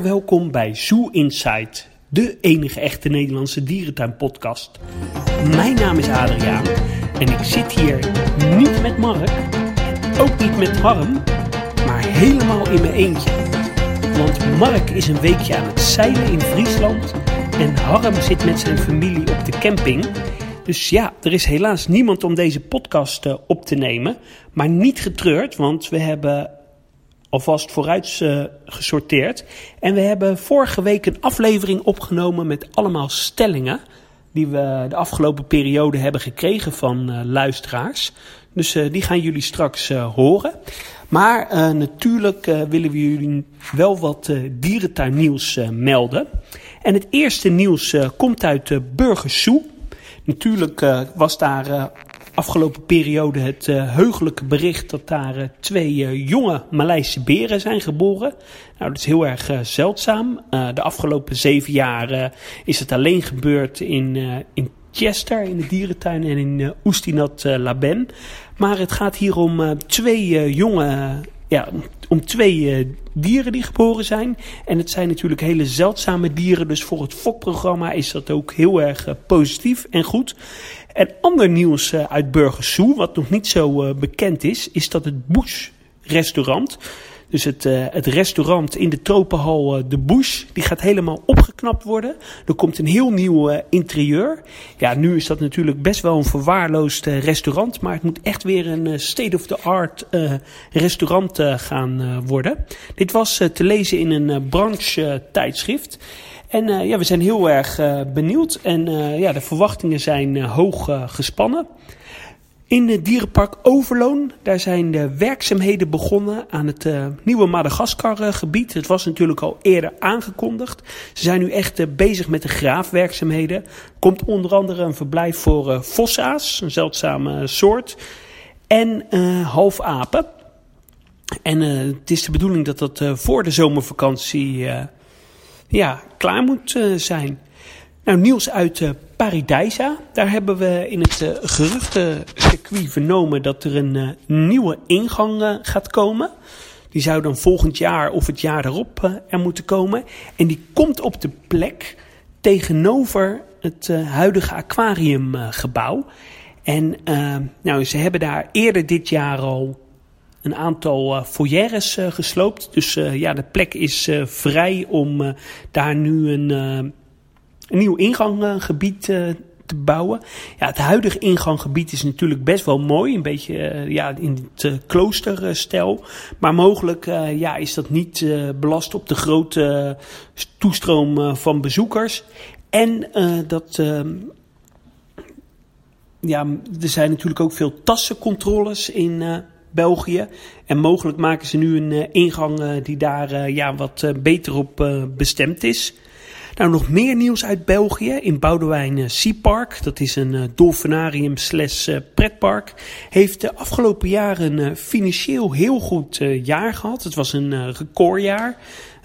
welkom bij Zoo Insight, de enige echte Nederlandse dierentuinpodcast. Mijn naam is Adriaan en ik zit hier niet met Mark, ook niet met Harm, maar helemaal in mijn eentje. Want Mark is een weekje aan het zeilen in Friesland en Harm zit met zijn familie op de camping. Dus ja, er is helaas niemand om deze podcast eh, op te nemen. Maar niet getreurd, want we hebben alvast vooruit uh, gesorteerd. En we hebben vorige week een aflevering opgenomen met allemaal stellingen. Die we de afgelopen periode hebben gekregen van uh, luisteraars. Dus uh, die gaan jullie straks horen. Maar natuurlijk willen we jullie wel wat dierentuinnieuws melden. En het eerste nieuws komt uit uh, Burgersoe. Natuurlijk was daar afgelopen periode het uh, heugelijke bericht dat daar uh, twee uh, jonge Maleise beren zijn geboren. Nou, dat is heel erg zeldzaam. de afgelopen zeven jaar is het alleen gebeurd in, in Chester, in de dierentuin en in Oestinat Laben. Maar het gaat hier om twee jonge ja, om twee dieren die geboren zijn. En het zijn natuurlijk hele zeldzame dieren. Dus voor het fokprogramma is dat ook heel erg positief en goed. En ander nieuws uh, uit Burgersoe, wat nog niet zo bekend is, is dat het Bush restaurant, dus het, uh, het restaurant in de tropenhal De Bush, die gaat helemaal opgeknapt worden. Er komt een heel nieuw interieur. Ja, nu is dat natuurlijk best wel een verwaarloosd restaurant, maar het moet echt weer een state-of-the-art restaurant gaan worden. Dit was te lezen in een branche tijdschrift. En uh, ja, we zijn heel erg uh, benieuwd en uh, ja, de verwachtingen zijn hoog gespannen. In het dierenpark Overloon, daar zijn de werkzaamheden begonnen aan het nieuwe Madagaskar-gebied. Het was natuurlijk al eerder aangekondigd. Ze zijn nu echt bezig met de graafwerkzaamheden. Komt onder andere een verblijf voor fossa's, een zeldzame soort, en halfapen. En het is de bedoeling dat dat voor de zomervakantie ja, klaar moet zijn. Nou, nieuws uit Paradijsa. Daar hebben we in het uh, geruchtencircuit vernomen dat er een nieuwe ingang gaat komen. Die zou dan volgend jaar of het jaar erop er moeten komen. En die komt op de plek tegenover het huidige aquariumgebouw. En nou, ze hebben daar eerder dit jaar al een aantal uh, foyeres gesloopt. Dus ja, de plek is vrij om daar nu een, een nieuw inganggebied te bouwen. Ja, het huidige inganggebied is natuurlijk best wel mooi. Een beetje ja, in het kloosterstijl. Maar mogelijk ja, is dat niet belast op de grote toestroom van bezoekers. En dat ja, er zijn natuurlijk ook veel tassencontroles in België. En mogelijk maken ze nu een uh, ingang uh, die daar uh, ja, wat beter op bestemd is. Nou, nog meer nieuws uit België. In Boudewijn Sea Park, dat is een dolfinarium slash pretpark, heeft de afgelopen jaren financieel heel goed jaar gehad. Het was een recordjaar.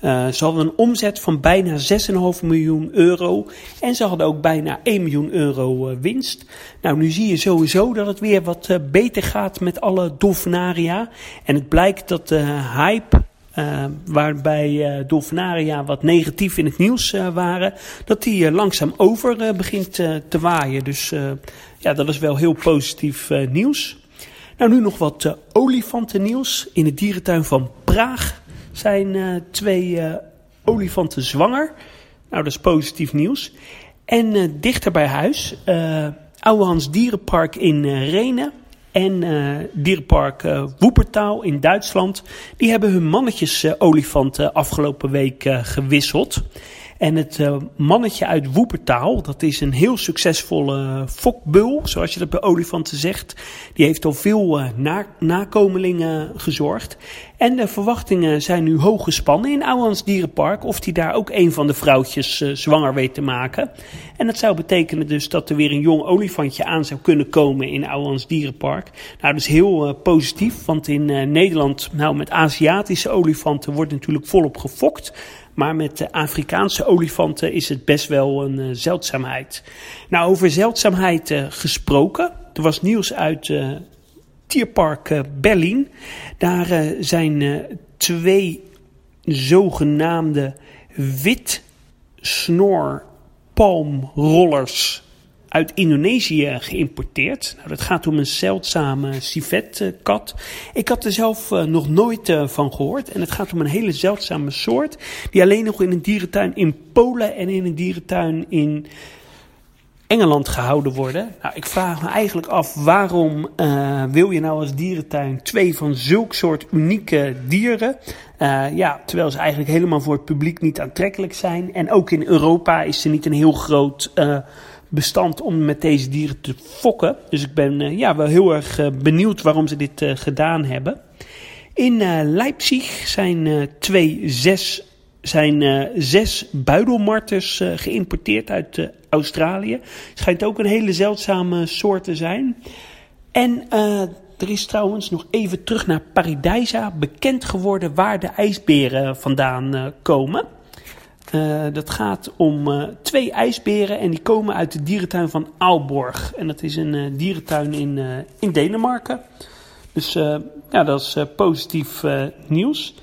Ze hadden een omzet van bijna 6,5 miljoen euro. En ze hadden ook bijna 1 miljoen euro winst. Nou, nu zie je sowieso dat het weer wat beter gaat met alle dolfinaria. En het blijkt dat de hype uh, waarbij uh, dolfinaria wat negatief in het nieuws uh, waren, dat die langzaam over begint te waaien. Dus ja, dat is wel heel positief nieuws. Nou, nu nog wat olifantennieuws in de dierentuin van Praag zijn twee olifanten zwanger. Nou, dat is positief nieuws. En dichter bij huis, Ouwehans Dierenpark in Renen en Dierenpark Woepertaal in Duitsland. Die hebben hun mannetjes olifanten afgelopen week gewisseld. En het uh, mannetje uit Woepertaal, dat is een heel succesvolle fokbul, zoals je dat bij olifanten zegt. Die heeft al veel na nakomelingen gezorgd. En de verwachtingen zijn nu hoog gespannen in Ouwans Dierenpark. Of die daar ook een van de vrouwtjes zwanger weet te maken. En dat zou betekenen dus dat er weer een jong olifantje aan zou kunnen komen in Ouwans Dierenpark. Nou, dat is heel positief, want in Nederland, nou met Aziatische olifanten wordt natuurlijk volop gefokt. Maar met de Afrikaanse olifanten is het best wel een uh, zeldzaamheid. Nou, over zeldzaamheid uh, gesproken. Er was nieuws uit uh, Tierpark Berlin. Daar zijn twee zogenaamde wit snor palmrollers uit Indonesië geïmporteerd. Nou, dat gaat om een zeldzame civetkat. Ik had er zelf uh, nog nooit uh, van gehoord. En het gaat om een hele zeldzame soort. Die alleen nog in een dierentuin in Polen en in een dierentuin in Engeland gehouden worden. Nou, ik vraag me eigenlijk af waarom wil je nou als dierentuin twee van zulk soort unieke dieren? Ja, terwijl ze eigenlijk helemaal voor het publiek niet aantrekkelijk zijn. En ook in Europa is er niet een heel groot bestand om met deze dieren te fokken. Dus ik ben ja, wel heel erg benieuwd waarom ze dit gedaan hebben. In Leipzig zijn twee zes zijn zes buidelmarters geïmporteerd uit Australië. Schijnt ook een hele zeldzame soort te zijn. En er is trouwens nog even terug naar Paradijsa bekend geworden waar de ijsberen vandaan komen. Dat gaat om twee ijsberen en die komen uit de dierentuin van Aalborg. En dat is een dierentuin in, in Denemarken. Dus ja, dat is positief nieuws.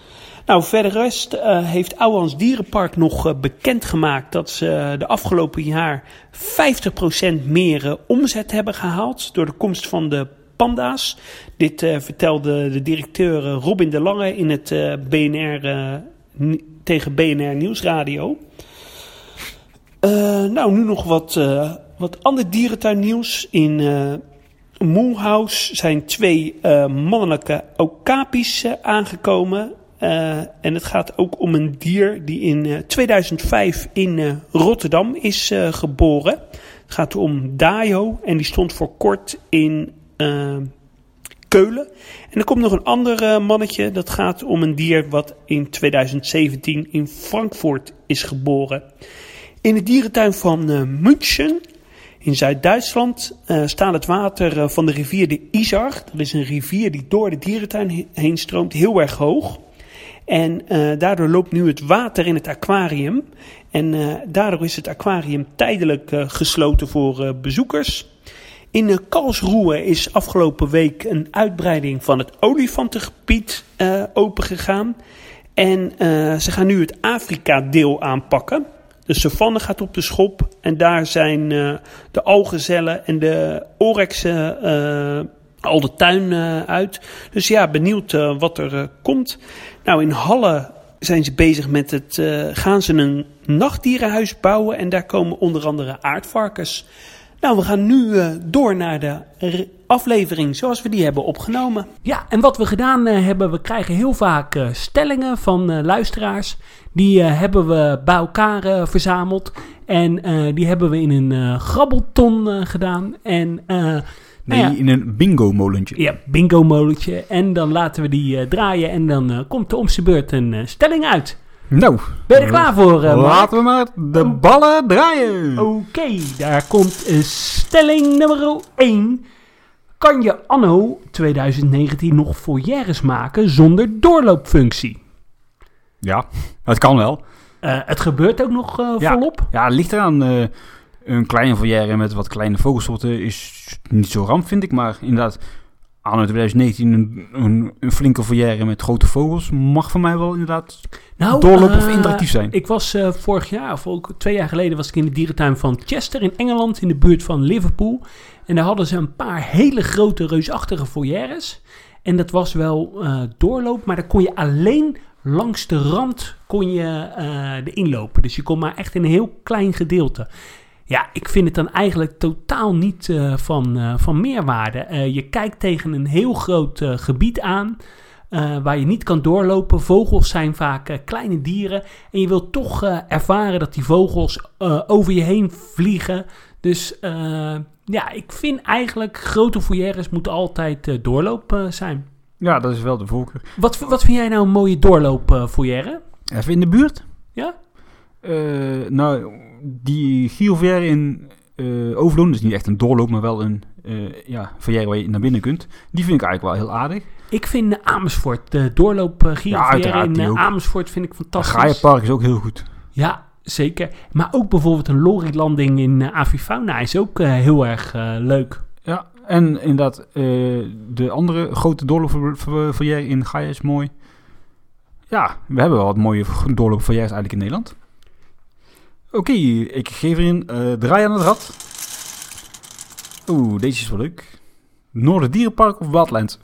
Nou, verder rest heeft Ouwans Dierenpark nog bekendgemaakt dat ze de afgelopen jaar 50% meer omzet hebben gehaald door de komst van de panda's. Dit vertelde de directeur Robin de Lange in het BNR tegen BNR Nieuwsradio. nou, nu nog wat, wat ander dierentuinnieuws. In Moelhouse zijn twee mannelijke okapis aangekomen. En het gaat ook om een dier die in uh, 2005 in Rotterdam is geboren. Het gaat om Dajo en die stond voor kort in En er komt nog een ander mannetje. Dat gaat om een dier wat in 2017 in Frankfurt is geboren. In de dierentuin van München in Zuid-Duitsland staat het water van de rivier de Isar. Dat is een rivier die door de dierentuin heen stroomt, heel erg hoog. En uh, daardoor loopt nu het water in het aquarium. En uh, daardoor is het aquarium tijdelijk uh, gesloten voor bezoekers. In Karlsruhe is afgelopen week een uitbreiding van het olifantengebied opengegaan. En ze gaan nu het Afrika-deel aanpakken. De savanne gaat op de schop en daar zijn de algezellen en de orexen al de tuin uh, uit. Dus ja, benieuwd uh, wat er uh, komt. Nou, in Halle zijn ze bezig met het. gaan ze een nachtdierenhuis bouwen. En daar komen onder andere aardvarkens. Nou, we gaan nu door naar de aflevering zoals we die hebben opgenomen. Ja, en wat we gedaan hebben, we krijgen heel vaak stellingen van luisteraars. Die hebben we bij elkaar verzameld. En die hebben we in een grabbelton gedaan. En Nee, nou ja. in een bingo-molentje. Ja, bingo-molentje. En dan laten we die uh, draaien en dan uh, komt er om zijn beurt een uh, stelling uit. Nou. Ben je er klaar voor, Laten we maar de ballen draaien. Oké, okay, daar komt stelling nummer 1. Kan je anno 2019 nog foyeres maken zonder doorloopfunctie? Ja, het kan wel. het gebeurt ook nog ja, volop? Ja, het ligt eraan een kleine volière met wat kleine vogelsoorten is niet zo ramp, vind ik. Maar inderdaad, aan 2019 een, een, een, flinke volière met grote vogels mag voor mij wel inderdaad nou, doorlopen of interactief zijn. Ik was uh, vorig jaar, of ook twee jaar geleden, was ik in de dierentuin van Chester in Engeland, in de buurt van Liverpool. En daar hadden ze een paar hele grote, reusachtige volières. En dat was wel uh, doorloop, maar daar kon je alleen langs de rand kon je, de inlopen. Dus je kon maar echt in een heel klein gedeelte. Ja, ik vind het dan eigenlijk totaal niet uh, van, uh, van meerwaarde. Uh, je kijkt tegen een heel groot gebied aan. waar je niet kan doorlopen. Vogels zijn vaak kleine dieren. En je wilt toch ervaren dat die vogels over je heen vliegen. Dus ja, ik vind eigenlijk grote foyeres moeten altijd doorloop zijn. Ja, dat is wel de voorkeur. Wat, wat vind jij nou een mooie doorloop foyer? Even in de buurt? Ja? Nou, die Giovière in uh, Overloon, dus niet echt een doorloop, maar wel een uh, ja, verrière waar je naar binnen kunt. Die vind ik eigenlijk wel heel aardig. Ik vind Amersfoort, de doorloop uh, ja, in uh, Amersfoort vind ik fantastisch. Park is ook heel goed. Ja, zeker. Maar ook bijvoorbeeld een lorrylanding in uh, Avifauna is ook heel erg leuk. Ja, en inderdaad, de andere grote doorloop in Gaia is mooi. ja, we hebben wel wat mooie doorloop van juist eigenlijk in Nederland. Oké, ik geef erin uh, draai aan het rad. Oeh, deze is wel leuk. Noorderdierenpark of Wildlands?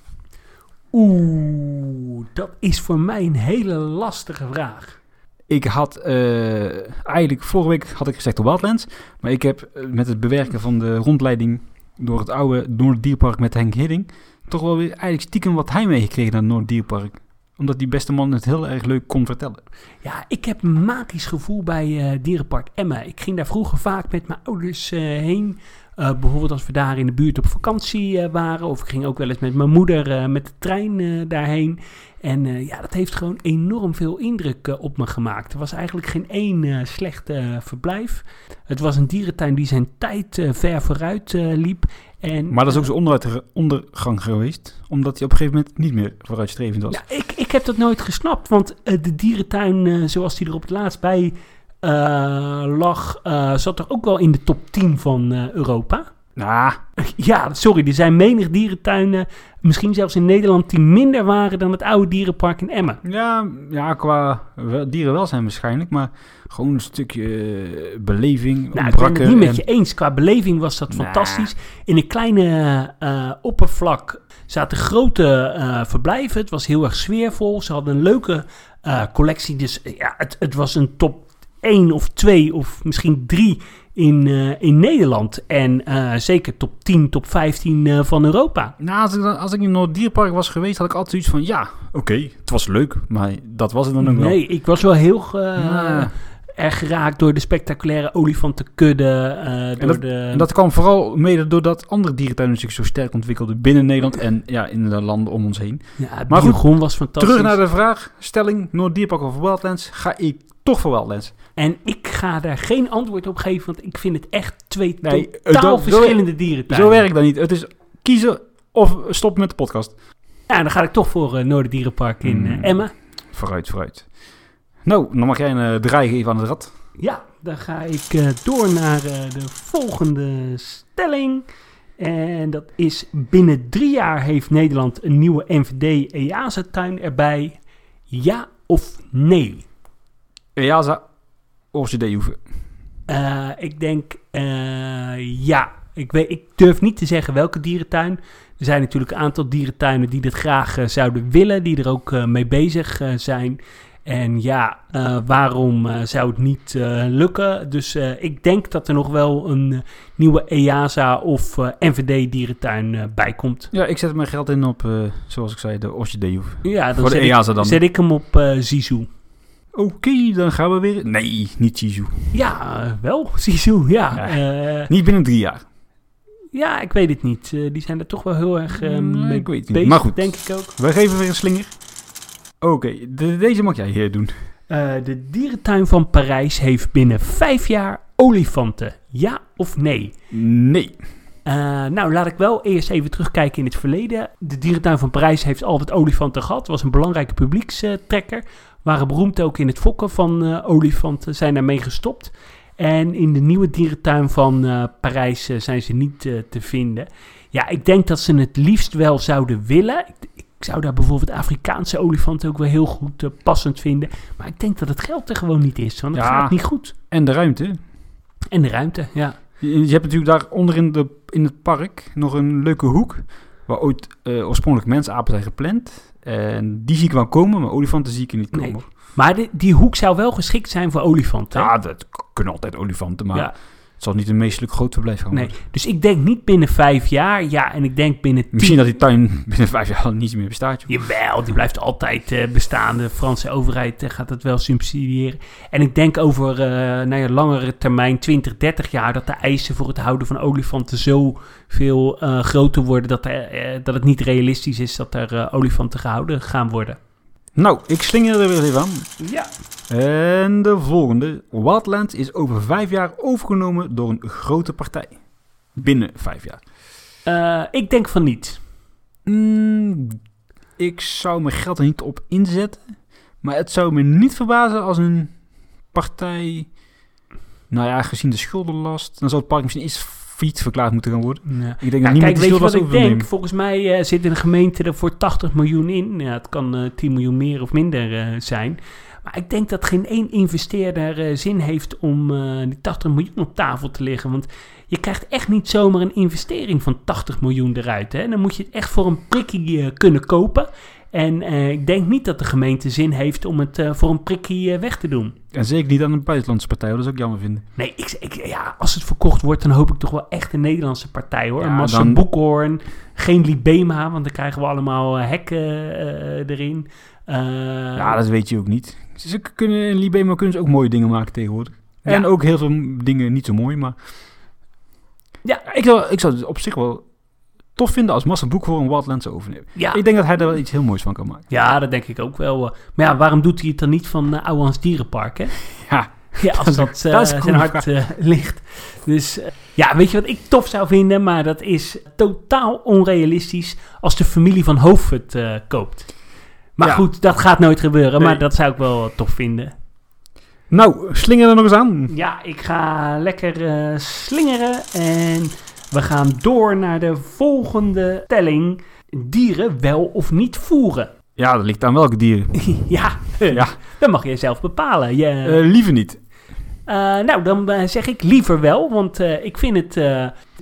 Oeh, dat is voor mij een hele lastige vraag. Ik had uh, eigenlijk vorige week had ik gezegd de Wildlands, maar ik heb uh, met het bewerken van de rondleiding door het oude Noorddierpark met Henk Hidding toch wel weer eigenlijk stiekem wat hij meegekregen naar het Noorddierpark omdat die beste man het heel erg leuk kon vertellen. Ja, ik heb een magisch gevoel bij uh, Dierenpark Emma. Ik ging daar vroeger vaak met mijn ouders uh, heen. Uh, bijvoorbeeld als we daar in de buurt op vakantie waren. Of ik ging ook wel eens met mijn moeder met de trein daarheen. En ja, dat heeft gewoon enorm veel indruk op me gemaakt. Er was eigenlijk geen één slecht verblijf. Het was een dierentuin die zijn tijd ver vooruit liep. En, maar dat is ook zijn ondergang geweest, omdat hij op een gegeven moment niet meer vooruitstrevend was. Ja, ik, ik heb dat nooit gesnapt, want de dierentuin zoals die er op het laatst bij lag, zat er ook wel in de top 10 van Europa. Nou. Ja, sorry, er zijn menig dierentuinen, misschien zelfs in Nederland, die minder waren dan het oude dierenpark in Emmen. Ja, ja qua dierenwelzijn waarschijnlijk, maar gewoon een stukje beleving. Nou, ik ben het niet met je eens. Qua beleving was dat nah. fantastisch. In een kleine uh, oppervlak zaten grote uh, verblijven. Het was heel erg sfeervol. Ze hadden een leuke collectie. Dus ja, het, het was een top 1 of 2 of misschien 3 in, uh, in Nederland. En uh, zeker top 10, top 15 uh, van Europa. Nou, als ik, als ik in Noorddierpark was geweest, had ik altijd zoiets van... Ja, oké, okay, het was leuk, maar dat was het dan ook nee, wel. Nee, ik was wel heel... erg geraakt door de spectaculaire olifantenkudde. En, dat, de... en dat kwam vooral mede doordat andere dierentuinen zich zo sterk ontwikkelden binnen Nederland en ja, in de landen om ons heen. Ja, maar goed, was fantastisch. Terug naar de vraagstelling, Noorddierpark of Wildlands, ga ik toch voor Wildlands. En ik ga daar geen antwoord op geven, want ik vind het echt twee nee, totaal dat, verschillende dierentuinen. Zo werkt dat niet. Het is kiezen of stop met de podcast. Ja, dan ga ik toch voor uh, Noorderdierenpark in uh, Emmen. Vooruit, vooruit. Nou, dan mag jij een uh, draai geven aan het rad. Ja, dan ga ik uh, door naar de volgende stelling. En dat is binnen drie jaar heeft Nederland een nieuwe NVD-EASA-tuin erbij. Ja of nee? EASA OCD hoeven? Uh, ik denk uh, ja. Ik, weet, ik durf niet te zeggen welke dierentuin. Er zijn natuurlijk een aantal dierentuinen die dit graag uh, zouden willen, die er ook mee bezig zijn. En ja, waarom zou het niet lukken? Dus ik denk dat er nog wel een nieuwe EASA of NVD-dierentuin bij komt. Ja, ik zet mijn geld in op, zoals ik zei, de hoeven. Ja, dan Voor de zet EASA ik, dan. zet ik hem op Zizou. Oké, okay, dan gaan we weer. Nee, niet Zizou. Ja, wel Zizou, ja. ja. Uh, niet binnen drie jaar. Ja, ik weet het niet. Uh, die zijn er toch wel heel erg mee ik weet het bezig, niet. Maar goed, denk ik ook. We geven weer een slinger. Oké, okay, de, deze mag jij hier doen. de dierentuin van Parijs heeft binnen vijf jaar olifanten. Ja of nee? Nee. Uh, nou, laat ik wel eerst even terugkijken in het verleden. De dierentuin van Parijs heeft altijd olifanten gehad. Was een belangrijke publiekstrekker. Waren beroemd ook in het fokken van uh, olifanten, zijn daarmee gestopt. En in de nieuwe dierentuin van uh, Parijs uh, zijn ze niet te vinden. Ja, ik denk dat ze het liefst wel zouden willen. Ik, ik zou daar bijvoorbeeld Afrikaanse olifanten ook wel heel goed passend vinden. Maar ik denk dat het geld er gewoon niet is, want het ja, gaat niet goed. En de ruimte. En de ruimte, ja. Je, je hebt natuurlijk daar onder in, de, in het park nog een leuke hoek. Waar ooit oorspronkelijk mensapen zijn gepland. En die zie ik wel komen, maar olifanten zie ik er niet komen. Nee. Maar die, die hoek zou wel geschikt zijn voor olifanten. Ja, dat kunnen altijd olifanten, maar ja. Het zal niet een meestelijk groot verblijf gaan nee. Dus ik denk niet binnen vijf jaar, ja, en ik denk binnen tien... Misschien dat die tuin binnen vijf jaar niet meer bestaat. Joh. Jawel, die blijft altijd uh, bestaan. De Franse overheid uh, gaat dat wel subsidiëren. En ik denk over uh, nou ja, langere termijn, 20, 30 jaar, dat de eisen voor het houden van olifanten zo veel groter worden dat, dat het niet realistisch is dat er olifanten gehouden gaan worden. Nou, ik slinger er weer even aan. Ja. En de volgende. Wildlands is over vijf jaar overgenomen door een grote partij. Binnen vijf jaar. Uh, ik denk van niet. Mm, ik zou mijn geld er niet op inzetten. Maar het zou me niet verbazen als een partij... Nou ja, gezien de schuldenlast... Dan zou het park misschien iets failliet verklaard moeten gaan worden. Ja. Ik denk Ja, dat niemand kijk, weet je wat ik denk? Volgens mij eh, zit een gemeente er voor 80 miljoen in. Ja, het kan eh 10 miljoen meer of minder eh, zijn. Maar ik denk dat geen één investeerder eh, zin heeft om eh, die 80 miljoen op tafel te leggen. Want je krijgt echt niet zomaar een investering van 80 miljoen eruit. Hè? Dan moet je het echt voor een prikkie eh, kunnen kopen. En eh, ik denk niet dat de gemeente zin heeft om het eh, voor een prikkie eh, weg te doen. En zeker niet aan een buitenlandse partij, hoor. dat zou ik jammer vinden. Nee, ik, ik, ja, als het verkocht wordt, dan hoop ik toch wel echt een Nederlandse partij hoor. Ja, een Massa dan- Boekhoorn, geen Libema, want dan krijgen we allemaal hekken erin. Ja, dat weet je ook niet. Ze kunnen, in Libema kunnen ze ook mooie dingen maken tegenwoordig. En Ja. ook heel veel dingen niet zo mooi, maar... Ja. ik zou, ik zou het op zich wel tof vinden als Massa Boek voor een Wildlands overneemt. ja, Ik denk dat hij daar wel iets heel moois van kan maken. ja, dat denk ik ook wel. eh. Maar ja, waarom doet hij het dan niet van uh, Ouwans Dierenpark, hè? Ja, Ja, als dat, eh, dat zijn hart eh, ligt. Dus eh, ja, weet je wat ik tof zou vinden? Maar dat is totaal onrealistisch als de familie van Hoof het eh, koopt. Maar Ja. goed, dat gaat nooit gebeuren. Nee. Maar dat zou ik wel tof vinden. Nou, slinger er nog eens aan. Ja, ik ga lekker eh, slingeren en we gaan door naar de volgende telling. Dieren wel of niet voeren? Ja, dat ligt aan welke dieren. ja, Ja. dat mag je zelf bepalen. Je, Eh, liever niet. eh, nou, dan eh, zeg ik liever wel, want ik vind het...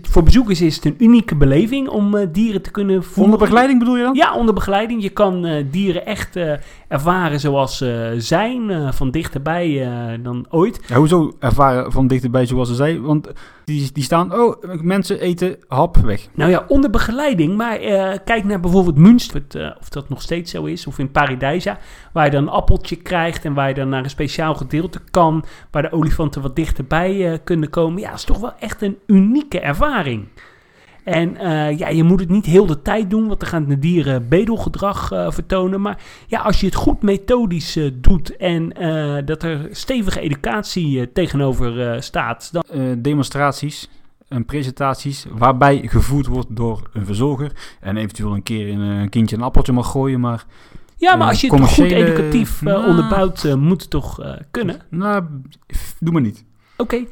voor bezoekers is het een unieke beleving om eh, dieren te kunnen voeren. Onder begeleiding bedoel je dan? Ja, onder begeleiding. Je kan eh, dieren echt eh, ervaren zoals ze zijn, van dichterbij dan ooit. Ja, hoezo ervaren van dichterbij zoals ze zei? Want die, die staan, oh, mensen eten hap weg. Nou ja, onder begeleiding. Maar kijk naar bijvoorbeeld Münster, of, dat nog steeds zo is. Of in Paradijsa, waar je dan een appeltje krijgt en waar je dan naar een speciaal gedeelte kan. Waar de olifanten wat dichterbij kunnen komen. Ja, dat is toch wel echt een unieke ervaring. En eh, ja, je moet het niet heel de tijd doen, want dan gaan de dieren bedelgedrag eh, vertonen. Maar ja, als je het goed methodisch eh, doet en dat er stevige educatie tegenover staat, dan demonstraties en presentaties waarbij gevoerd wordt door een verzorger. En eventueel een keer een, een kindje een appeltje mag gooien, maar... Ja, maar als je het goed educatief Nou. onderbouwt, moet het toch kunnen? Nou, doe maar niet. Oké,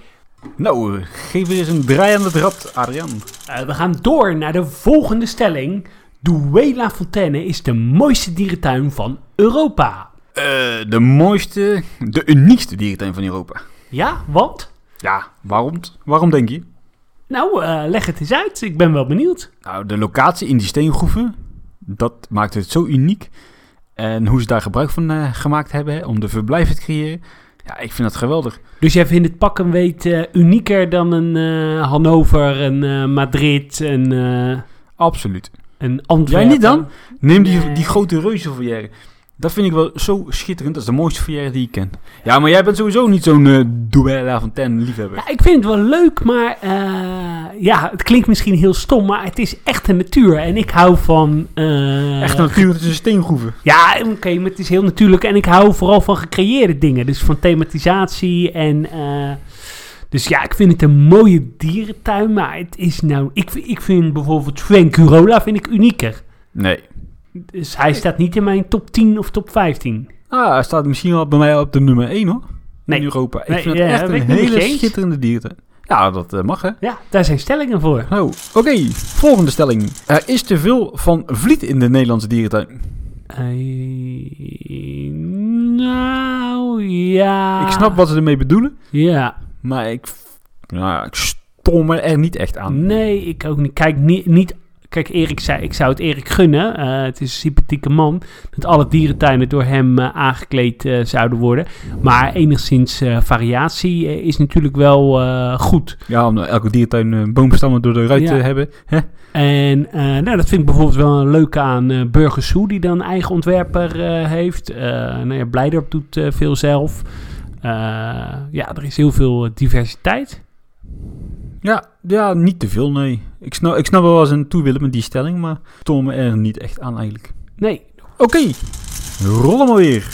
Nou, eh, geef eens een draai aan het rad, Adrian. eh, we gaan door naar de volgende stelling. Douala Fontaine is de mooiste dierentuin van Europa. Eh, de mooiste, de uniekste dierentuin van Europa. Ja, wat? Ja, waarom? Waarom denk je? Nou, leg het eens uit. Ik ben wel benieuwd. Nou, de locatie in die steengroeven, dat maakt het zo uniek. En hoe ze daar gebruik van gemaakt hebben hè, om de verblijven te creëren. Ja, ik vind dat geweldig. Dus jij vindt het pak en weet eh, unieker dan een eh, Hannover, een eh, Madrid, een, eh Absoluut. een Antwerpen? Jij niet dan? Neem die, Nee. die grote reuzenvolière. Dat vind ik wel zo schitterend. Dat is de mooiste volière die ik ken. Ja, maar jij bent sowieso niet zo'n uh, Douala Fontaine liefhebber. Ja, ik vind het wel leuk, maar eh, ja, het klinkt misschien heel stom, maar het is echte natuur. En ik hou van... eh, Echt natuurlijk, het is een steengroeven. Ja, oké, maar het is heel natuurlijk. En ik hou vooral van gecreëerde dingen. Dus van thematisatie en... eh, dus ja, ik vind het een mooie dierentuin, maar het is nou... Ik, ik vind bijvoorbeeld Frank Curola vind ik unieker. Nee. Dus hij staat niet in mijn top 10 of top 15. Ah, hij staat misschien wel bij mij op de nummer 1 hoor. Nee. In Europa. Ik Nee, vind het ja, echt een hele schitterende dierentuin. Ja, dat eh, mag hè. Ja, daar zijn stellingen voor. Nou, oké. Volgende stelling. Er is te veel van vliet in de Nederlandse dierentuin. Eh, nou, ja. Ik snap wat ze ermee bedoelen. Ja. Maar ik, nou, ik stom er niet echt aan. Nee, ik ook niet. Kijk, niet, niet kijk Erik zei, ik zou het Erik gunnen. Eh, het is een sympathieke man. Dat alle dierentuinen door hem eh, aangekleed eh, zouden worden. Maar enigszins variatie is natuurlijk wel goed. Ja, om elke dierentuin boomstammen door de ruit Ja. te hebben. Hè? En nou, dat vind ik bijvoorbeeld wel een leuke aan Burgers Zoo, die dan eigen ontwerper heeft. Nou ja, Blijdorp doet veel zelf. Ja, er is heel veel diversiteit. Ja, ja, niet te veel, nee. Ik snap, ik snap wel eens een toe willen met die stelling, maar me er niet echt aan eigenlijk. Nee, Oké, rollen maar weer.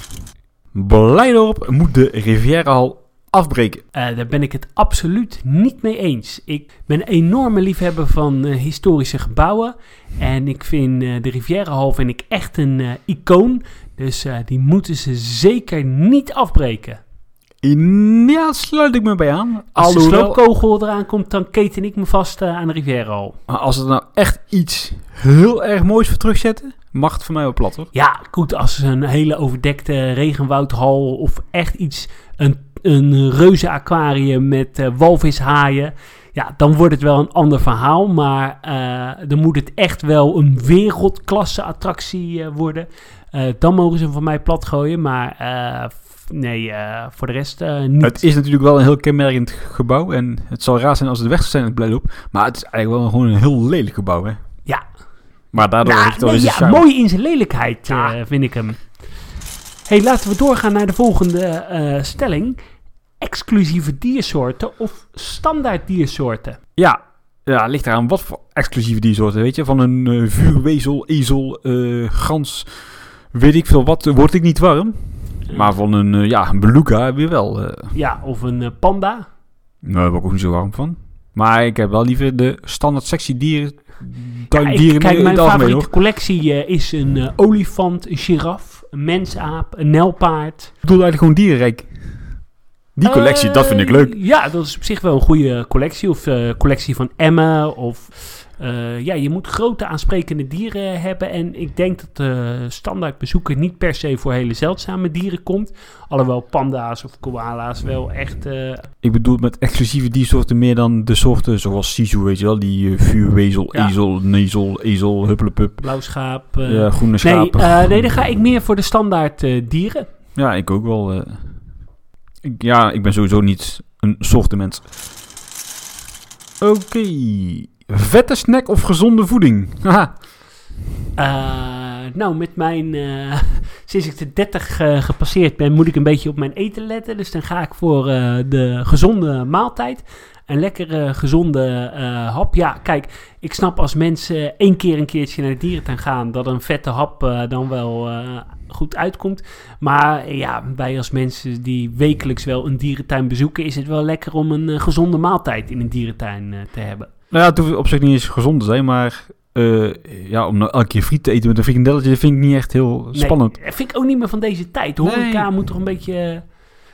Blijdorp moet de Rivierenhal afbreken. Eh, daar ben ik het absoluut niet mee eens. Ik ben een enorme liefhebber van eh, historische gebouwen. En ik vind eh, de Rivierenhal vind ik echt een icoon. Dus die moeten ze zeker niet afbreken. Ja, sluit ik me bij aan. Als de sloopkogel eraan komt, dan keten ik me vast eh, aan de Riviera al. Maar als het nou echt iets heel erg moois voor terugzetten, mag het voor mij wel plat hoor. Ja, goed, als een hele overdekte regenwoudhal of echt iets, een, een reuze aquarium met eh, walvishaaien. Ja, dan wordt het wel een ander verhaal. Maar eh, dan moet het echt wel een wereldklasse attractie worden. Dan mogen ze hem van mij plat gooien. Maar nee, eh, voor de rest eh, niet. Het is natuurlijk wel een heel kenmerkend gebouw. En het zal raar zijn als het weg zou zijn uit Blijloop. Maar het is eigenlijk wel gewoon een heel lelijk gebouw, hè? Ja. Maar daardoor Nou, heeft het wel nee, ja, charme. mooi in zijn lelijkheid, eh, vind ik hem. hey, laten we doorgaan naar de volgende stelling. Exclusieve diersoorten of standaard diersoorten? Ja, ja, ligt eraan wat voor exclusieve diersoorten, weet je. Van een vuurwezel, ezel, gans, weet ik veel wat, word ik niet warm. Maar van een, eh, ja, een beluga weer wel. eh Ja, of een eh, panda. nou, daar word ik ook niet zo warm van. Maar ik heb wel liever de standaard sectie dieren, Ja, kijk, mijn favoriete collectie is een olifant, een giraf, een mensaap, een nelpaard. Ik bedoel eigenlijk gewoon dierenrijk. Die collectie, dat vind ik leuk. Ja, dat is op zich wel een goede collectie. Of eh collectie van emmen. Of ja, je moet grote aansprekende dieren hebben. En ik denk dat de standaard bezoeker niet per se voor hele zeldzame dieren komt. Alhoewel panda's of koala's wel echt eh, Ik bedoel met exclusieve diersoorten meer dan de soorten zoals Sisu, weet je wel. Die eh, vuurwezel, Ja. ezel, nezel, ezel, huppelepup. blauw schaap. eh. ja, groene nee, schapen. eh, nee, dan ga ik meer voor de standaard eh, dieren. Ja, ik ook wel. eh. Ik, ja, ik ben sowieso niet een soortenmens. Oké. Vette snack of gezonde voeding? Eh, nou, met mijn. eh, sinds ik de 30 eh, gepasseerd ben, moet ik een beetje op mijn eten letten. Dus dan ga ik voor de gezonde maaltijd. Een lekkere, gezonde hap. Ja, kijk, ik snap als mensen één keer een keertje naar de dierentuin gaan, dat een vette hap dan wel goed uitkomt. Maar ja, wij als mensen die wekelijks wel een dierentuin bezoeken, is het wel lekker om een gezonde maaltijd in een dierentuin te hebben. Nou ja, het hoeft op zich niet eens gezond te zijn, maar... eh, ja, om nou elke keer friet te eten met een frikandelletje vind ik niet echt heel spannend. Nee, vind ik ook niet meer van deze tijd. De horeca Nee. moet toch een beetje...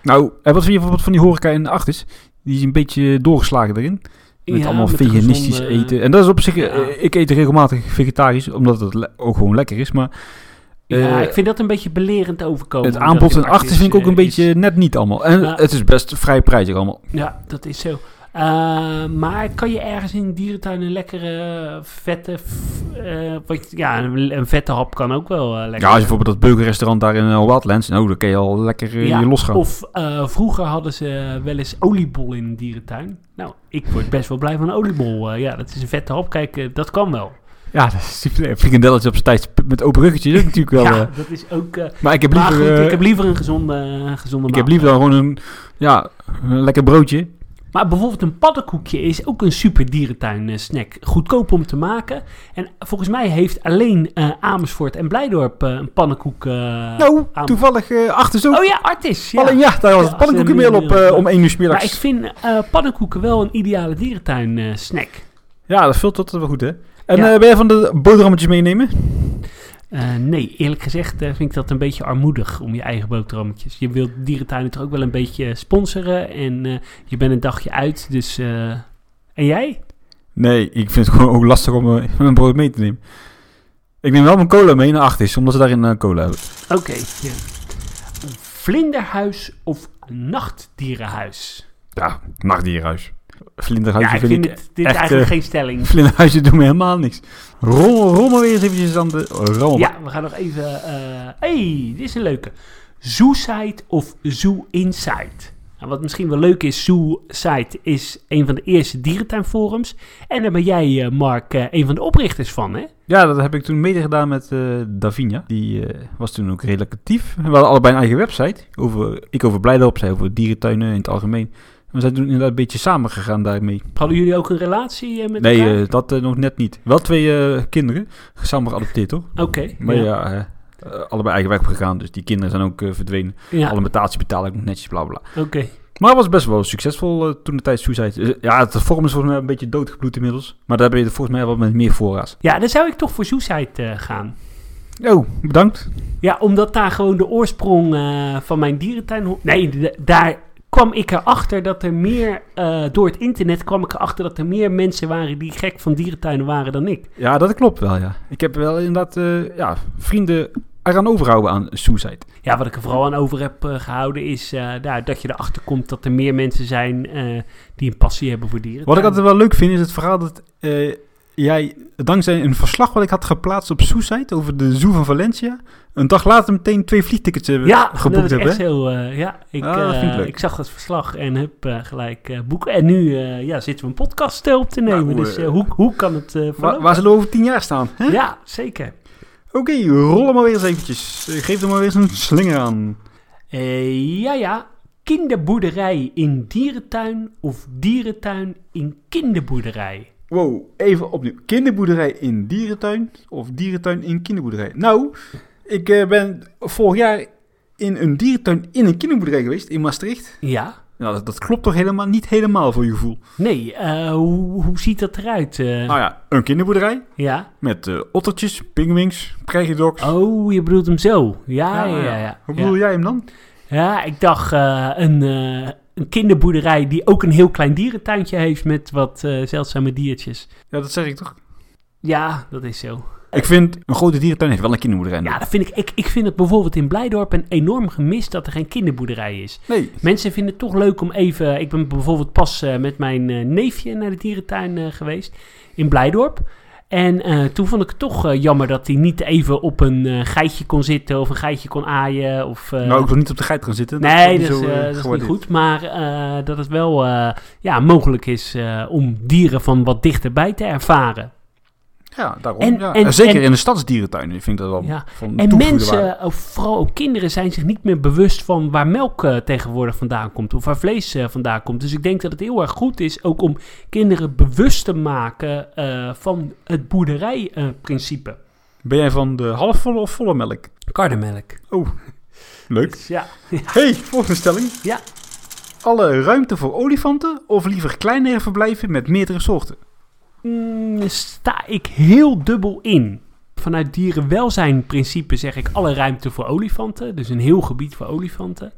Nou, en wat vind je bijvoorbeeld van die horeca in de achters? Die is een beetje doorgeslagen erin. Met Ja, allemaal met veganistisch gezonde- eten. En dat is op zich... Ja. eh, ik eet regelmatig vegetarisch, omdat het ook gewoon lekker is. Maar Ja, eh, ik vind dat een beetje belerend overkomen. het aanbod in achters vind ik ook een eh, beetje net niet allemaal. En het is best vrij prijzig allemaal. Ja, dat is zo. Eh, maar kan je ergens in een dierentuin een lekkere, vette... eh, wat, ja, een, een vette hap kan ook wel eh, lekker Ja, als je bijvoorbeeld dat burgerrestaurant daar in Wildlands... Nou, dan kun je al lekker Ja, je losgaan. Of vroeger hadden ze wel eens oliebol in een dierentuin. Nou, ik word best wel blij van een oliebol. Ja, dat is een vette hap. Kijk, dat kan wel. Ja, dat is super. Frikandelletje op zijn tijd met open ruggetje. Dat is natuurlijk wel... ja, dat is ook... maar ik heb maar liever... goed, ik heb liever een gezonde, gezonde ik heb liever dan gewoon een... Ja, een lekker broodje. Maar bijvoorbeeld een paddenkoekje is ook een super dierentuin eh, snack. Goedkoop om te maken. En volgens mij heeft alleen eh, Amersfoort en Blijdorp eh, een pannenkoek. eh, nou, aan- toevallig uh, achter zo. Oh ja, Artis. Ja. Alleen, ja, daar was Ja, het pannenkoekenmeel op eh, om 1 uur 's maar middags. ik vind eh paddenkoeken wel een ideale dierentuin eh, snack. Ja, dat vult dat wel goed, hè? En Ja. eh, ben jij van de boterhammetjes meenemen? Eh, nee, eerlijk gezegd eh, vind ik dat een beetje armoedig om je eigen boterhammetjes. Je wilt dierentuinen toch ook wel een beetje sponsoren. En eh, je bent een dagje uit, dus... en jij? Nee, ik vind het gewoon ook lastig om mijn brood mee te nemen. Ik neem wel mijn cola mee naar acht is, omdat ze daarin cola hebben. Oké. Vlinderhuis of nachtdierenhuis? Ja, nachtdierenhuis. Vlinderhuisje ja, ik vind, vind ik... dit echt, eigenlijk eh, geen stelling. Vlinderhuisje doen me helemaal niks. Rommel, rommel weer eens eventjes aan de... Rommel. Ja, we gaan nog even... eh hey, dit is een leuke. Zooside of Zoo Inside? Nou, wat misschien wel leuk is, Zooside is een van de eerste dierentuinforums. En daar ben jij, eh, Mark, eh, een van de oprichters van, hè? Ja, dat heb ik toen mede gedaan met eh Davinia. Die eh, was toen ook redelijk actief. We hadden allebei een eigen website. Over, ik over Blijdorp, zij over dierentuinen in het algemeen. We zijn toen inderdaad een beetje samen gegaan daarmee. Hadden jullie ook een relatie eh, met Nee, elkaar? eh, dat eh, nog net niet. Wel twee kinderen, samen geadopteerd hoor. Oké. Maar ja. ja, allebei eigen weg gegaan. Dus die kinderen zijn ook verdwenen. Ja, Alimentatie betaal ik nog netjes, bla bla. oké. Maar het was best wel succesvol toen de tijd Suicide. Ja, het forum is volgens mij een beetje doodgebloed inmiddels. Maar daar ben je volgens mij wel met meer voorraad. Ja, dan zou ik toch voor eh, gaan. Oh, bedankt. Ja, omdat daar gewoon de oorsprong van mijn dierentuin... Nee, daar kwam ik erachter dat er meer, eh, door het internet kwam ik erachter dat er meer mensen waren die gek van dierentuinen waren dan ik. Ja, dat klopt wel, ja. Ik heb wel inderdaad eh, ja, vrienden eraan overhouden aan suicide. Ja, wat ik er vooral aan over heb eh, gehouden is nou, dat je erachter komt dat er meer mensen zijn die een passie hebben voor dieren. Wat ik altijd wel leuk vind, is het verhaal dat jij, dankzij een verslag wat ik had geplaatst op Suicide over de Zoo van Valencia, een dag later meteen twee vliegtickets eh, ja, geboekt dat is hebt, echt heel... eh, ja, ik, Ah, ik eh, ik zag dat verslag en heb gelijk boeken. En nu ja, zitten we een podcast op te nemen. Nou, dus eh, eh, hoe, hoe kan het Waar, zullen we over tien jaar staan? hè? Ja, zeker. Oké, rollen maar weer eens eventjes. Geef er maar weer eens een slinger aan. Ja, ja. Kinderboerderij in dierentuin of dierentuin in kinderboerderij? Wow, even opnieuw. Kinderboerderij in dierentuin of dierentuin in kinderboerderij? Nou, ik eh, ben vorig jaar in een dierentuin in een kinderboerderij geweest in Maastricht. Ja. Nou, dat, dat klopt toch helemaal niet helemaal voor je gevoel? Nee, eh, hoe, hoe ziet dat eruit? Nou ja, een kinderboerderij ja. met ottertjes, pingwings, krijgdogs. Oh, je bedoelt hem zo. Ja, ja, ja. ja, Hoe ja. bedoel jij hem dan? Ja, ik dacht een, een kinderboerderij die ook een heel klein dierentuintje heeft met wat eh, zeldzame diertjes. Ja, dat zeg ik toch? Ja, dat is zo. Ik vind een grote dierentuin heeft wel een kinderboerderij Ja, dat vind ik, ik, ik vind het bijvoorbeeld in Blijdorp een enorm gemist dat er geen kinderboerderij is. Nee, Mensen vinden het toch leuk om even... Ik ben bijvoorbeeld pas eh, met mijn eh, neefje naar de dierentuin geweest in Blijdorp. En eh, toen vond ik het toch eh, jammer dat hij niet even op een eh, geitje kon zitten of een geitje kon aaien. Of, nou, ik wil niet op de geit gaan zitten. nee, niet dat is, zo, dat is niet goed. Maar dat het wel ja, mogelijk is om dieren van wat dichterbij te ervaren. Ja, daarom. En- ja. en- En, zeker en- in de stadsdierentuin vind ik dat wel Ja. van En mensen, of vooral ook kinderen, zijn zich niet meer bewust van waar melk eh, tegenwoordig vandaan komt. Of waar vlees eh, vandaan komt. Dus ik denk dat het heel erg goed is ook om kinderen bewust te maken eh, van het boerderijprincipe. Ben jij van de halfvolle of volle melk? Karnemelk. Leuk. Dus ja. Hey, volgende stelling. Ja. Alle ruimte voor olifanten of liever kleinere verblijven met meerdere soorten? Mm, sta ik heel dubbel in. Vanuit dierenwelzijnprincipe zeg ik alle ruimte voor olifanten. Dus een heel gebied voor olifanten.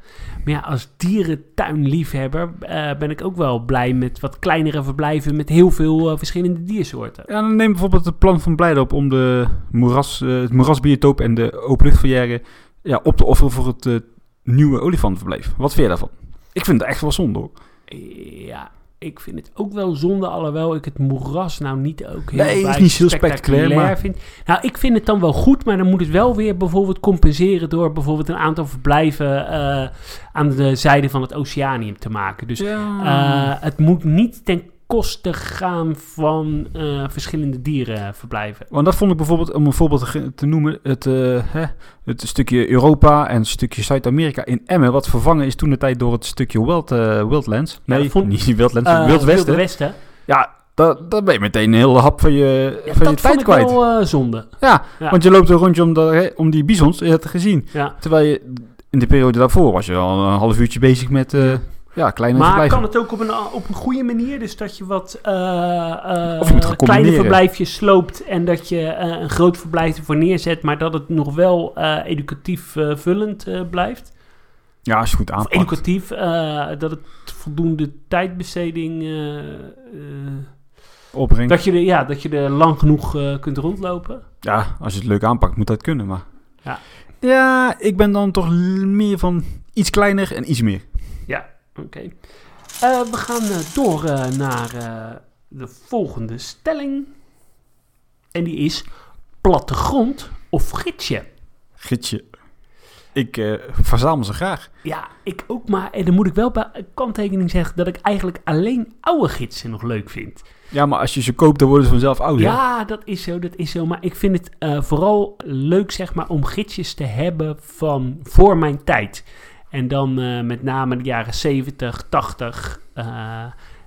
Maar ja, als dierentuinliefhebber eh, ben ik ook wel blij met wat kleinere verblijven met heel veel eh, verschillende diersoorten. Ja, dan neem bijvoorbeeld het plan van Blijdorp om de moeras, eh, het moerasbiotoop en de openluchtverjaren ja, op te offeren voor het nieuwe olifantenverblijf. Wat vind je daarvan? Ik vind het echt wel zonde hoor. Ja, ik vind het ook wel zonde, alhoewel ik het moeras nou niet ook heel, Nee, is bij niet heel spectaculair, maar- vind. Nou, ik vind het dan wel goed, maar dan moet het wel weer bijvoorbeeld compenseren door bijvoorbeeld een aantal verblijven eh, aan de zijde van het oceanium te maken. Dus Ja. eh, het moet niet ten koste gaan van eh, verschillende dierenverblijven. Want dat vond ik bijvoorbeeld, om een voorbeeld te, noemen, het, eh, hè, het stukje Europa en het stukje Zuid-Amerika in Emmen, wat vervangen is toen de tijd door het stukje Wild, eh, Wildlands. Nee, dat vond- niet Wildlands, Wild Westen. Westen. Ja, dat, dat ben je meteen een hele hap van je, Ja, van je dat vond tijd ik kwijt. wel eh, zonde. Ja, Ja. want je loopt een rondje om, de, om die bizons, je hebt het gezien. Ja. Terwijl je in de periode daarvoor was je al een half uurtje bezig met ja, kleine Maar verblijven. kan het ook op een, op een goede manier? Dus dat je wat eh, eh, Of je gaan kleine verblijfjes sloopt en dat je eh, een groot verblijf ervoor neerzet, maar dat het nog wel eh, educatief eh, vullend eh, blijft. Ja, als je goed Of aanpakt. educatief, eh, dat het voldoende tijdbesteding, eh, eh, Opbrengt. dat, je er, ja, dat je er lang genoeg eh, kunt rondlopen. Ja, als je het leuk aanpakt, moet dat kunnen, maar... Ja. Ja, ik ben dan toch meer van iets kleiner en iets meer. Oké. Eh, we gaan eh, door eh, naar de volgende stelling. En die is plattegrond of gidsje? Gidsje. Ik verzamel ze graag. Ja, ik ook, maar en dan moet ik wel bij kanttekening zeggen dat ik eigenlijk alleen oude gidsen nog leuk vind. Ja, maar als je ze koopt, dan worden ze vanzelf ouder. Ja, dat is zo, dat is zo. Maar ik vind het vooral leuk, zeg maar, om gidsjes te hebben van voor mijn tijd. En dan eh, met name de jaren 70, 80. eh,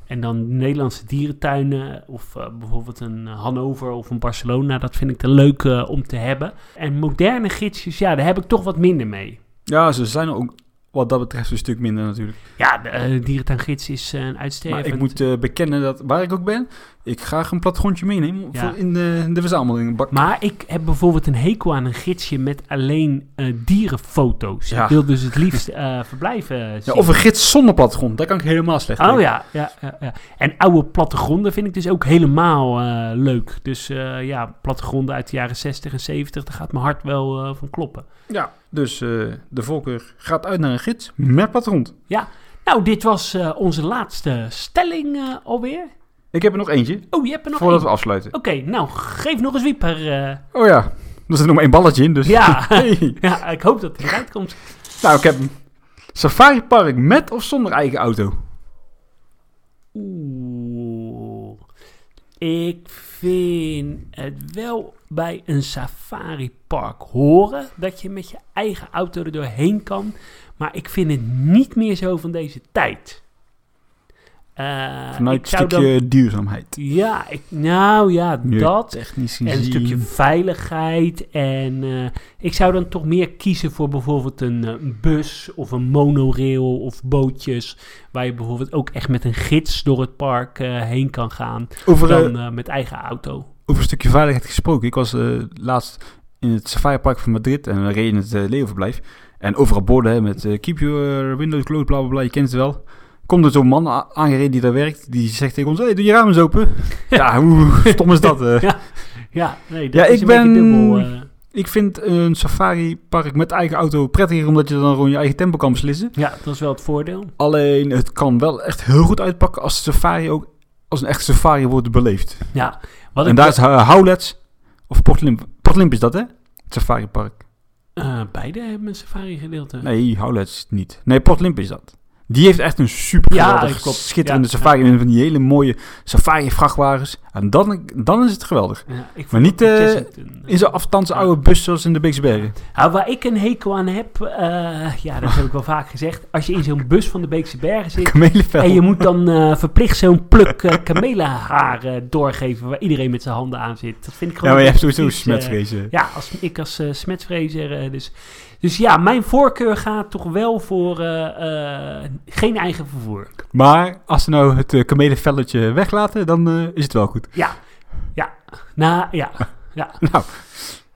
en dan Nederlandse dierentuinen. Of eh, bijvoorbeeld een Hannover of een Barcelona. Dat vind ik dan leuk om te hebben. En moderne gidsjes, ja, daar heb ik toch wat minder mee. Ja, ze zijn ook wat dat betreft een stuk minder natuurlijk. Ja, de uh, dierentuingids is uh, een uitstervend... Maar ik moet uh, bekennen dat waar ik ook ben, ik graag een platgrondje meeneem ja. voor in de, de verzameling. Maar ik heb bijvoorbeeld een hekel aan een gidsje met alleen dierenfoto's. Ja. Ik wil dus het liefst verblijven ja, Of een gids zonder plattegrond, daar kan ik helemaal slecht Oh ja, ja, ja, ja, En oude plattegronden vind ik dus ook helemaal leuk. Dus ja, plattegronden uit de jaren 60 en 70, daar gaat mijn hart wel van kloppen. Ja, dus uh, de voorkeur gaat uit naar een gids met patrond. Ja, nou, dit was uh, onze laatste stelling uh, alweer. Ik heb er nog eentje. Oh, je hebt er nog Voordat we afsluiten. Oké, okay, nou, geef nog eens wieper. Oh ja, er zit nog maar één balletje in, dus... Ja, hey. ja ik hoop dat het eruit komt. Nou, ik heb een safari park met of zonder eigen auto. Oeh, ik vind het wel bij een safaripark horen dat je met je eigen auto er doorheen kan. Maar ik vind het niet meer zo van deze tijd. Uh, Vanuit een stukje dan, duurzaamheid. Ja, ik, nou ja, dat. Technisch en een stukje veiligheid. En uh, ik zou dan toch meer kiezen voor bijvoorbeeld een, een, bus of een monorail of bootjes. Waar je bijvoorbeeld ook echt met een gids door het park uh, heen kan gaan. Over, dan met eigen auto. Over een stukje veiligheid gesproken. Ik was laatst in het Safari Park van Madrid en we reden in het leeuwverblijf. En overal borden met keep your windows closed, bla bla bla. Je kent het wel komt er zo'n man aangereden die daar werkt. Die zegt tegen ons, hey, doe je ramen eens open. ja, hoe stom is dat? Uh? ja, ja, nee, dat ja, is ik ben... Dubbel, uh... Ik vind een safari-park met eigen auto prettiger, omdat je dan gewoon je eigen tempo kan beslissen. Ja, dat is wel het voordeel. Alleen, het kan wel echt heel goed uitpakken als de safari ook als een echte safari wordt beleefd. Ja. Wat en daar is uh, Howlets, of Port Limp. Port Limp is dat, hè? Het safari-park. Uh, beide hebben een safari-gedeelte. Nee, Howlets niet. Nee, Port Limp is dat. Die heeft echt een super ja, klopt. schitterende ja, safari. Ja. Van die hele mooie safari-vrachtwagens. En dan, dan is het geweldig. Ja, maar niet uh, in zo'n afstandse oude bus zoals in de Beekse Bergen. Nou, waar ik een hekel aan heb, uh, ja, dat heb ik wel vaak gezegd. Als je in zo'n bus van de Beekse Bergen zit en je moet dan uh, verplicht zo'n pluk kamelenhaar doorgeven waar iedereen met zijn handen aan zit. Dat vind ik gewoon... Ja, maar je hebt sowieso smetvrezen. ja, als, ik als smetvrezer dus... Dus ja, mijn voorkeur gaat toch wel voor geen eigen vervoer. Maar als ze nou het uh, kamelenvelletje weglaten, dan is het wel goed. Ja, ja. Nou, ja. ja. nou.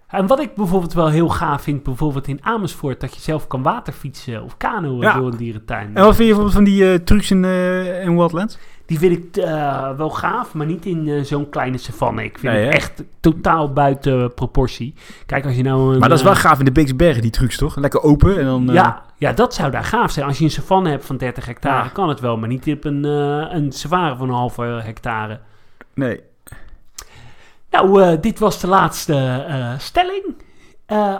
En wat ik bijvoorbeeld wel heel gaaf vind, bijvoorbeeld in Amersfoort, dat je zelf kan waterfietsen of kanoën ja. door een dierentuin. En wat vind je bijvoorbeeld van die trucs in, in Wildlands? Die vind ik uh, wel gaaf, maar niet in uh, zo'n kleine savanne. Ik vind het echt totaal buiten proportie. Kijk, als je nou... Een, maar dat is wel eh, gaaf in de Beekse Bergen, die trucs, toch? Lekker open en dan... Ja, ja, dat zou daar gaaf zijn. Als je een savanne hebt van 30 hectare, ja. kan het wel. Maar niet op een, een savanne van een halve hectare. Nee. Nou, dit was de laatste stelling.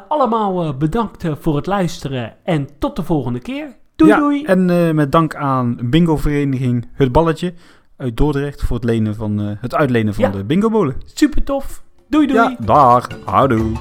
allemaal bedankt voor het luisteren en tot de volgende keer. Doei ja, doei. En met dank aan bingo-vereniging Het Balletje uit Dordrecht voor het, lenen van, het uitlenen van ja. de bingo-bolen. Super tof. Doei doei. Ja, dag. Houdoe.